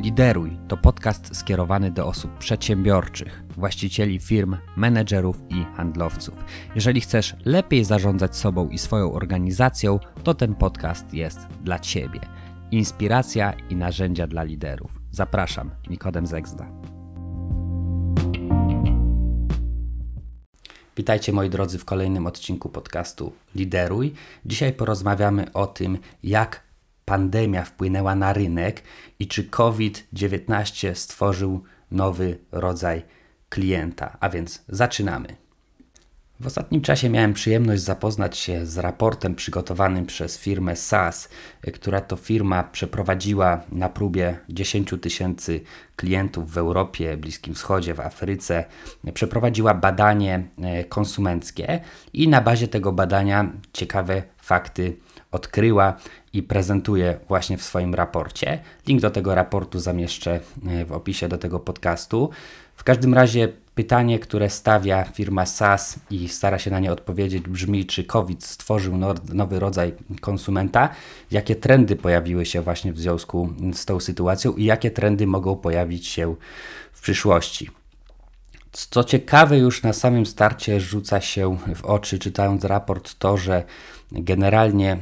Lideruj to podcast skierowany do osób przedsiębiorczych, właścicieli firm, menedżerów i handlowców. Jeżeli chcesz lepiej zarządzać sobą i swoją organizacją, to ten podcast jest dla Ciebie. Inspiracja i narzędzia dla liderów. Zapraszam, Nikodem Zegzda. Witajcie moi drodzy w kolejnym odcinku podcastu Lideruj. Dzisiaj porozmawiamy o tym, jak pandemia wpłynęła na rynek i czy COVID-19 stworzył nowy rodzaj klienta. A więc zaczynamy. W ostatnim czasie miałem przyjemność zapoznać się z raportem przygotowanym przez firmę SAS, która to firma przeprowadziła na próbie 10 tysięcy klientów w Europie, Bliskim Wschodzie, w Afryce. Przeprowadziła badanie e, konsumenckie i na bazie tego badania ciekawe fakty odkryła i prezentuje właśnie w swoim raporcie. Link do tego raportu zamieszczę e, w opisie do tego podcastu. W każdym razie pytanie, które stawia firma SAS i stara się na nie odpowiedzieć, brzmi: czy COVID stworzył nowy rodzaj konsumenta? Jakie trendy pojawiły się właśnie w związku z tą sytuacją i jakie trendy mogą pojawić się w przyszłości? Co ciekawe, już na samym starcie rzuca się w oczy, czytając raport, to, że generalnie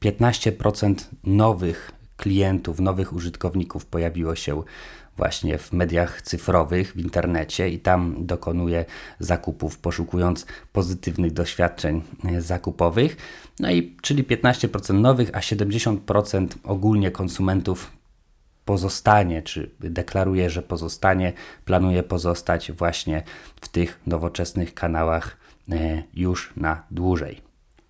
15% y, nowych klientów, nowych użytkowników pojawiło się właśnie w mediach cyfrowych, w internecie i tam dokonuje zakupów, poszukując pozytywnych doświadczeń y, zakupowych. No i czyli 15% nowych, a 70% ogólnie konsumentów pozostanie, czy deklaruje, że pozostanie, planuje pozostać właśnie w tych nowoczesnych kanałach y, już na dłużej.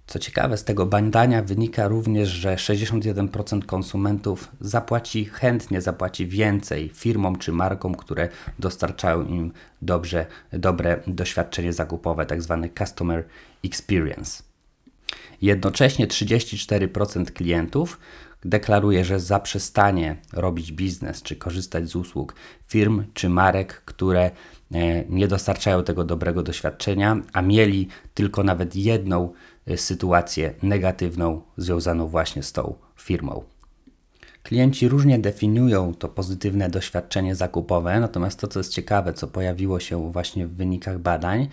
Co ciekawe, z tego badania wynika również, że 61% konsumentów zapłaci chętnie, zapłaci więcej firmom czy markom, które dostarczają im dobrze, dobre doświadczenie zakupowe, tak zwany customer experience. Jednocześnie 34% klientów deklaruje, że zaprzestanie robić biznes czy korzystać z usług firm czy marek, które e, nie dostarczają tego dobrego doświadczenia, a mieli tylko nawet jedną Y, sytuację negatywną związaną właśnie z tą firmą. Klienci różnie definiują to pozytywne doświadczenie zakupowe, natomiast to, co jest ciekawe, co pojawiło się właśnie w wynikach badań,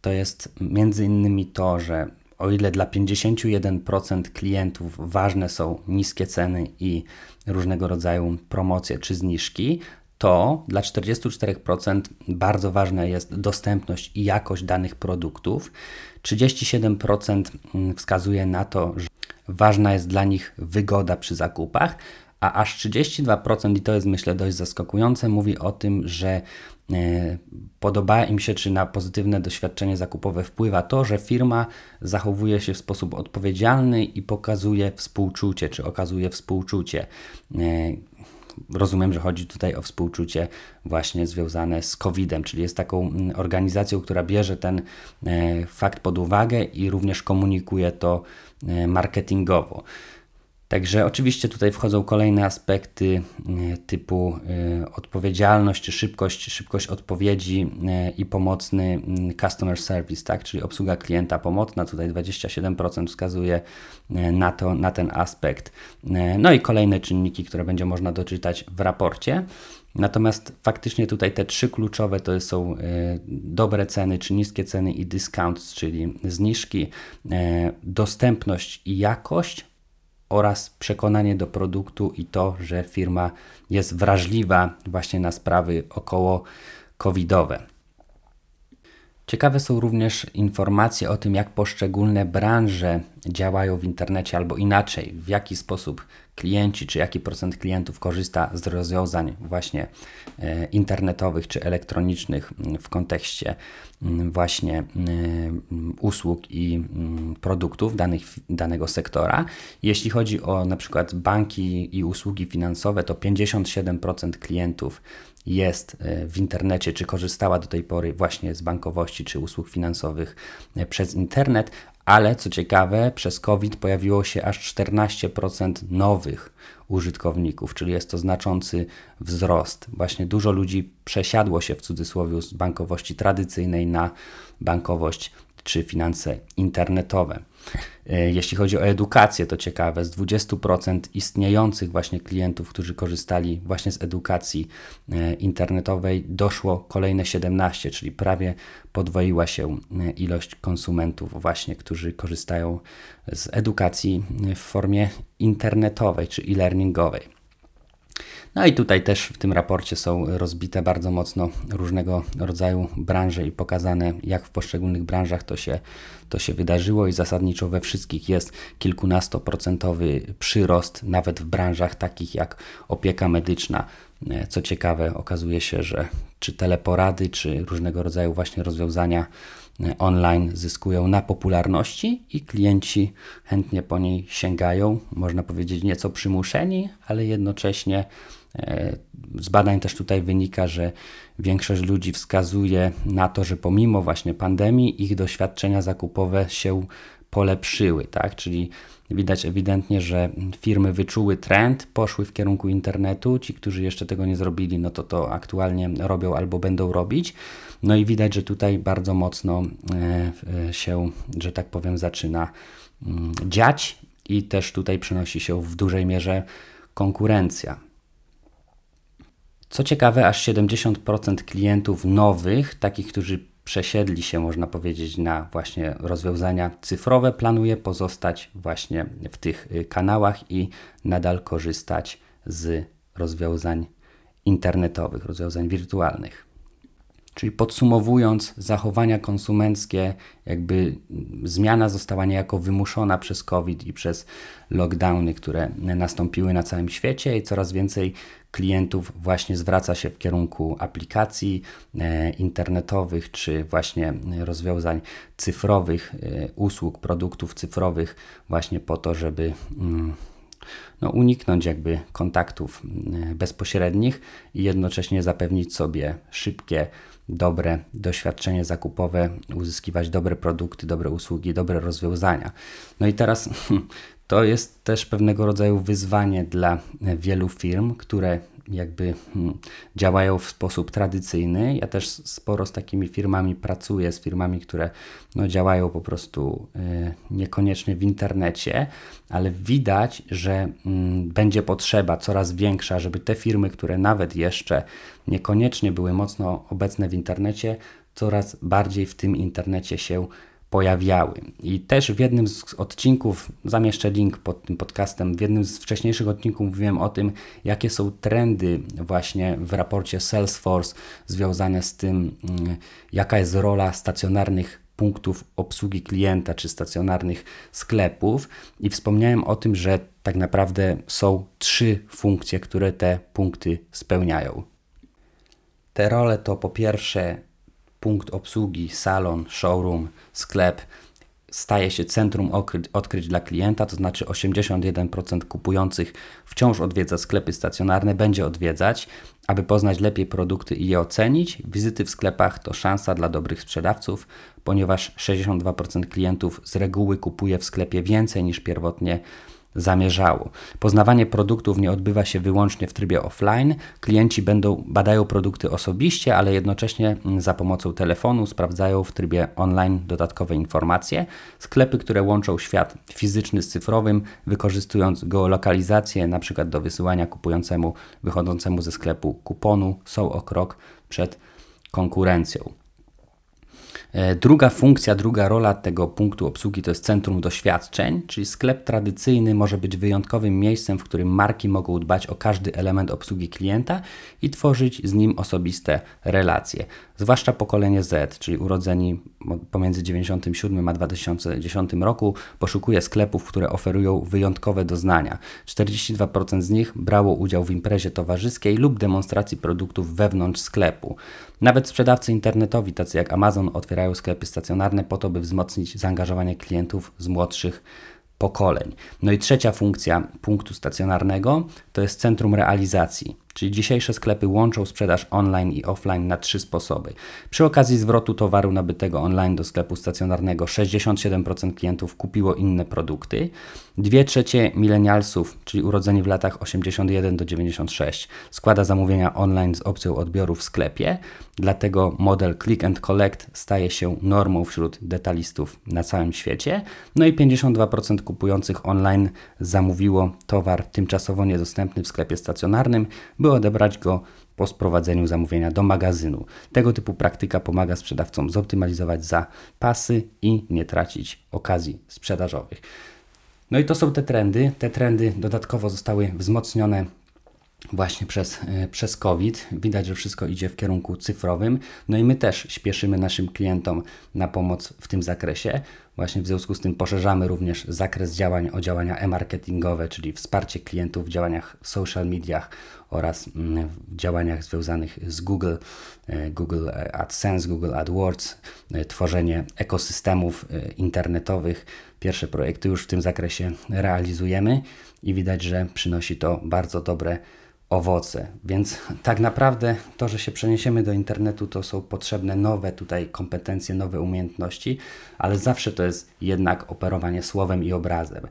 to jest między innymi to, że o ile dla 51% klientów ważne są niskie ceny i różnego rodzaju promocje czy zniżki, to dla 44% bardzo ważna jest dostępność i jakość danych produktów. 37% mm, wskazuje na to, że ważna jest dla nich wygoda przy zakupach, a aż 32%, i to jest myślę dość zaskakujące, mówi o tym, że podoba im się, czy na pozytywne doświadczenie zakupowe wpływa to, że firma zachowuje się w sposób odpowiedzialny i pokazuje współczucie, czy okazuje współczucie. E, rozumiem, że chodzi tutaj o współczucie właśnie związane z COVID-em, czyli jest taką mm, organizacją, która bierze ten e, fakt pod uwagę i również komunikuje to e, marketingowo. Także oczywiście tutaj wchodzą kolejne aspekty e, typu e, odpowiedzialność szybkość, szybkość odpowiedzi e, i pomocny mm, customer service, tak? czyli obsługa klienta pomocna. Tutaj 27% wskazuje na, to, na ten aspekt. No i kolejne czynniki, które będzie można doczytać w raporcie. Natomiast faktycznie tutaj te trzy kluczowe to są dobre ceny czy niskie ceny i discounts, czyli zniżki, dostępność i jakość oraz przekonanie do produktu i to, że firma jest wrażliwa właśnie na sprawy około covidowe. Ciekawe są również informacje o tym, jak poszczególne branże działają w internecie, albo inaczej, w jaki sposób klienci, czy jaki procent klientów korzysta z rozwiązań właśnie e, internetowych czy elektronicznych w kontekście właśnie usług i produktów danych, danego sektora. Jeśli chodzi o na przykład banki i usługi finansowe, to 57% klientów jest e, w internecie, czy korzystała do tej pory właśnie z bankowości czy usług finansowych e, przez internet, ale co ciekawe, przez COVID pojawiło się aż 14% nowych użytkowników, czyli jest to znaczący wzrost. Właśnie dużo ludzi przesiadło się w cudzysłowie z bankowości tradycyjnej na bankowość czy finanse internetowe. E, jeśli chodzi o edukację, to ciekawe, z 20% istniejących właśnie klientów, którzy korzystali właśnie z edukacji e, internetowej, doszło kolejne 17, czyli prawie podwoiła się e, ilość konsumentów właśnie, którzy korzystają z edukacji w formie internetowej czy e-learningowej. No i tutaj też w tym raporcie są rozbite bardzo mocno różnego rodzaju branże i pokazane, jak w poszczególnych branżach to się, to się wydarzyło i zasadniczo we wszystkich jest kilkunastoprocentowy przyrost, nawet w branżach takich jak opieka medyczna. Co ciekawe, okazuje się, że czy teleporady, czy różnego rodzaju właśnie rozwiązania online zyskują na popularności i klienci chętnie po niej sięgają, można powiedzieć nieco przymuszeni, ale jednocześnie E, z badań też tutaj wynika, że większość ludzi wskazuje na to, że pomimo właśnie pandemii ich doświadczenia zakupowe się polepszyły, tak? Czyli widać ewidentnie, że firmy wyczuły trend, poszły w kierunku internetu. Ci, którzy jeszcze tego nie zrobili, no to to aktualnie robią albo będą robić. No i widać, że tutaj bardzo mocno e, się, że tak powiem, zaczyna mm, dziać i też tutaj przynosi się w dużej mierze konkurencja. Co ciekawe, aż 70% klientów nowych, takich, którzy przesiedli się, można powiedzieć, na właśnie rozwiązania cyfrowe, planuje pozostać właśnie w tych y, kanałach i nadal korzystać z rozwiązań internetowych, rozwiązań wirtualnych. Czyli podsumowując, zachowania konsumenckie, jakby zmiana została niejako wymuszona przez COVID i przez lockdowny, które nastąpiły na całym świecie, i coraz więcej klientów właśnie zwraca się w kierunku aplikacji e, internetowych czy właśnie rozwiązań cyfrowych, e, usług, produktów cyfrowych, właśnie po to, żeby. Mm, no, uniknąć jakby kontaktów mm, bezpośrednich i jednocześnie zapewnić sobie szybkie dobre doświadczenie zakupowe, uzyskiwać dobre produkty, dobre usługi, dobre rozwiązania. No i teraz to jest też pewnego rodzaju wyzwanie dla wielu firm, które jakby hmm, działają w sposób tradycyjny. Ja też sporo z takimi firmami pracuję, z firmami, które no, działają po prostu y, niekoniecznie w internecie, ale widać, że y, będzie potrzeba coraz większa, żeby te firmy, które nawet jeszcze niekoniecznie były mocno obecne w internecie, coraz bardziej w tym internecie się pojawiały. I też w jednym z odcinków, zamieszczę link pod tym podcastem, w jednym z wcześniejszych odcinków mówiłem o tym, jakie są trendy właśnie w raporcie Salesforce związane z tym, mm, jaka jest rola stacjonarnych punktów obsługi klienta czy stacjonarnych sklepów i wspomniałem o tym, że tak naprawdę są trzy funkcje, które te punkty spełniają. Te role to po pierwsze punkt obsługi, salon, showroom, sklep staje się centrum odkryć dla klienta, to znaczy 81% kupujących wciąż odwiedza sklepy stacjonarne, będzie odwiedzać, aby poznać lepiej produkty i je ocenić. Wizyty w sklepach to szansa dla dobrych sprzedawców, ponieważ 62% klientów z reguły kupuje w sklepie więcej niż pierwotnie zamierzało. Poznawanie produktów nie odbywa się wyłącznie w trybie offline. Klienci będą badają produkty osobiście, ale jednocześnie mm, za pomocą telefonu sprawdzają w trybie online dodatkowe informacje. Sklepy, które łączą świat fizyczny z cyfrowym, wykorzystując geolokalizację, np. do wysyłania kupującemu wychodzącemu ze sklepu kuponu, są o krok przed konkurencją. E, druga funkcja, druga rola tego punktu obsługi to jest centrum doświadczeń, czyli sklep tradycyjny może być wyjątkowym miejscem, w którym marki mogą dbać o każdy element obsługi klienta i tworzyć z nim osobiste relacje. Zwłaszcza pokolenie Z, czyli urodzeni pomiędzy 1997 a 2010 roku, poszukuje sklepów, które oferują wyjątkowe doznania. 42% z nich brało udział w imprezie towarzyskiej lub demonstracji produktów wewnątrz sklepu. Nawet sprzedawcy internetowi, tacy jak Amazon, otwierają sklepy stacjonarne po to, by wzmocnić zaangażowanie klientów z młodszych pokoleń. No i trzecia funkcja punktu stacjonarnego to jest centrum realizacji. Czyli dzisiejsze sklepy łączą sprzedaż online i offline na trzy sposoby. Przy okazji zwrotu towaru nabytego online do sklepu stacjonarnego 67% klientów kupiło inne produkty. Dwie trzecie milenialsów, czyli urodzeni w latach 81 do 96, składa zamówienia online z opcją odbioru w sklepie. Dlatego model click and collect staje się normą wśród detalistów na całym świecie. No i 52% kupujących online zamówiło towar tymczasowo niedostępny w sklepie stacjonarnym, by odebrać go po sprowadzeniu zamówienia do magazynu. Tego typu praktyka pomaga sprzedawcom zoptymalizować zapasy i nie tracić okazji sprzedażowych. No i to są te trendy. Te trendy dodatkowo zostały wzmocnione właśnie przez, e, przez COVID. Widać, że wszystko idzie w kierunku cyfrowym. No i my też śpieszymy naszym klientom na pomoc w tym zakresie. Właśnie w związku z tym poszerzamy również zakres działań o działania e-marketingowe, czyli wsparcie klientów w działaniach w social mediach oraz mm, w działaniach związanych z Google, e, Google AdSense, Google AdWords, e, tworzenie ekosystemów internetowych. Pierwsze projekty już w tym zakresie realizujemy i widać, że przynosi to bardzo dobre owoce. Więc tak naprawdę to, że się przeniesiemy do internetu, to są potrzebne nowe tutaj kompetencje, nowe umiejętności, ale zawsze to jest jednak operowanie słowem i obrazem.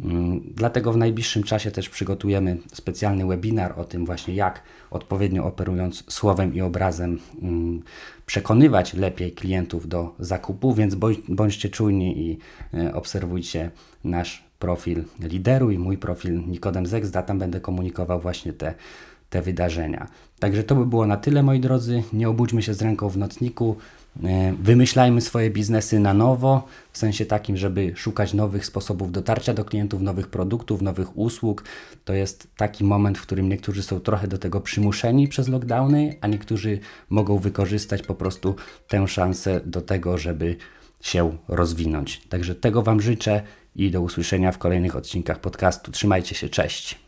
Mm, dlatego w najbliższym czasie też przygotujemy specjalny webinar o tym właśnie, jak odpowiednio operując słowem i obrazem mm, przekonywać lepiej klientów do zakupu, więc bądźcie czujni i e, obserwujcie nasz profil lideru i mój profil Nikodem Zegzda. Tam będę komunikował właśnie te, te wydarzenia. Także to by było na tyle, moi drodzy. Nie obudźmy się z ręką w nocniku. E, wymyślajmy swoje biznesy na nowo, w sensie takim, żeby szukać nowych sposobów dotarcia do klientów, nowych produktów, nowych usług. To jest taki moment, w którym niektórzy są trochę do tego przymuszeni przez lockdowny, a niektórzy mogą wykorzystać po prostu tę szansę do tego, żeby się rozwinąć. Także tego Wam życzę i do usłyszenia w kolejnych odcinkach podcastu. Trzymajcie się, cześć.